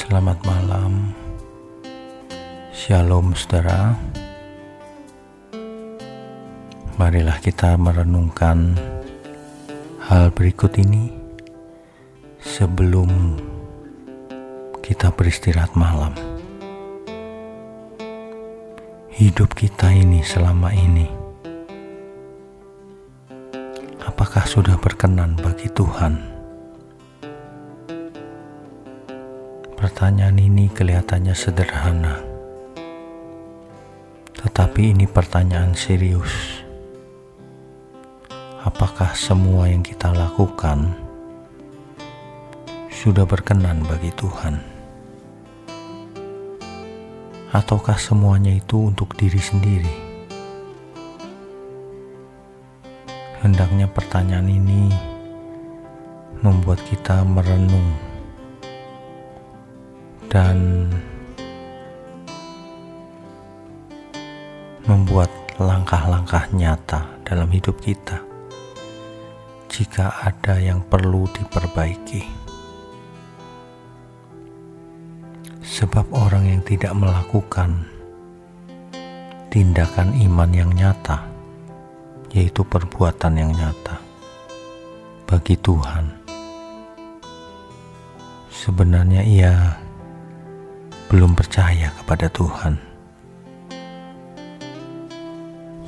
Selamat malam, Shalom saudara. Marilah kita merenungkan hal berikut ini sebelum kita beristirahat malam. Hidup kita ini selama ini, apakah sudah berkenan bagi Tuhan? Pertanyaan ini kelihatannya sederhana, tetapi ini pertanyaan serius. Apakah semua yang kita lakukan sudah berkenan bagi Tuhan, ataukah semuanya itu untuk diri sendiri? Hendaknya pertanyaan ini membuat kita merenung dan membuat langkah-langkah nyata dalam hidup kita jika ada yang perlu diperbaiki. Sebab orang yang tidak melakukan tindakan iman yang nyata, yaitu perbuatan yang nyata bagi Tuhan, sebenarnya ia belum percaya kepada Tuhan.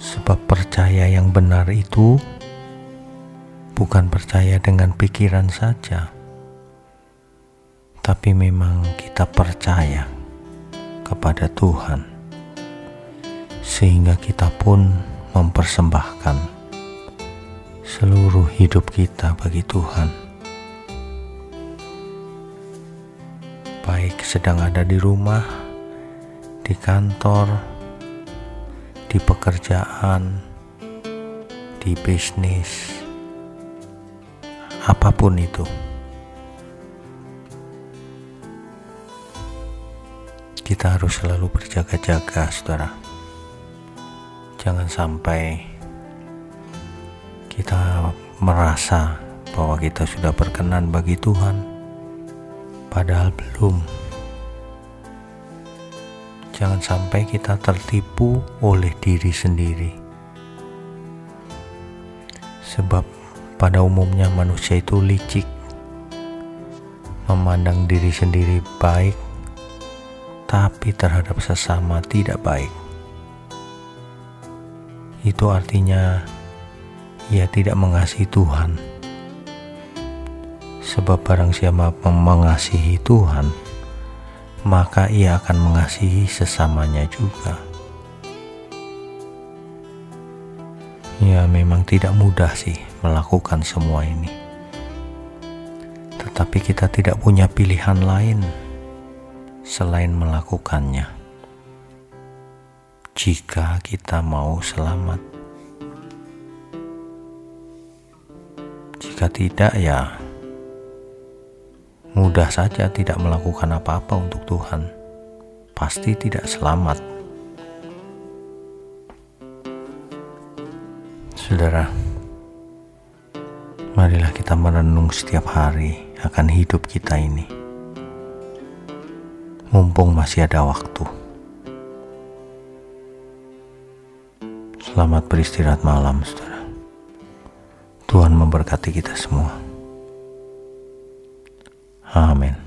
Sebab percaya yang benar itu bukan percaya dengan pikiran saja, tapi memang kita percaya kepada Tuhan, sehingga kita pun mempersembahkan seluruh hidup kita bagi Tuhan. Baik sedang ada di rumah, di kantor, di pekerjaan, di bisnis, apa pun itu. Kita harus selalu berjaga-jaga, saudara. Jangan sampai kita merasa bahwa kita sudah berkenan bagi Tuhan padahal belum. Jangan sampai kita tertipu oleh diri sendiri, sebab pada umumnya manusia itu licik, memandang diri sendiri baik, tapi terhadap sesama tidak baik. Itu artinya ia tidak mengasihi Tuhan Sebab barang siapa mengasihi Tuhan, maka ia akan mengasihi sesamanya juga. Ya memang tidak mudah sih melakukan semua ini. Tetapi kita tidak punya pilihan lain selain melakukannya. Jika kita mau selamat. Jika tidak ya mudah saja tidak melakukan apa-apa untuk Tuhan, pasti tidak selamat. Saudara, marilah kita merenung setiap hari akan hidup kita ini. Mumpung masih ada waktu. Selamat beristirahat malam, saudara. Tuhan memberkati kita semua. Amen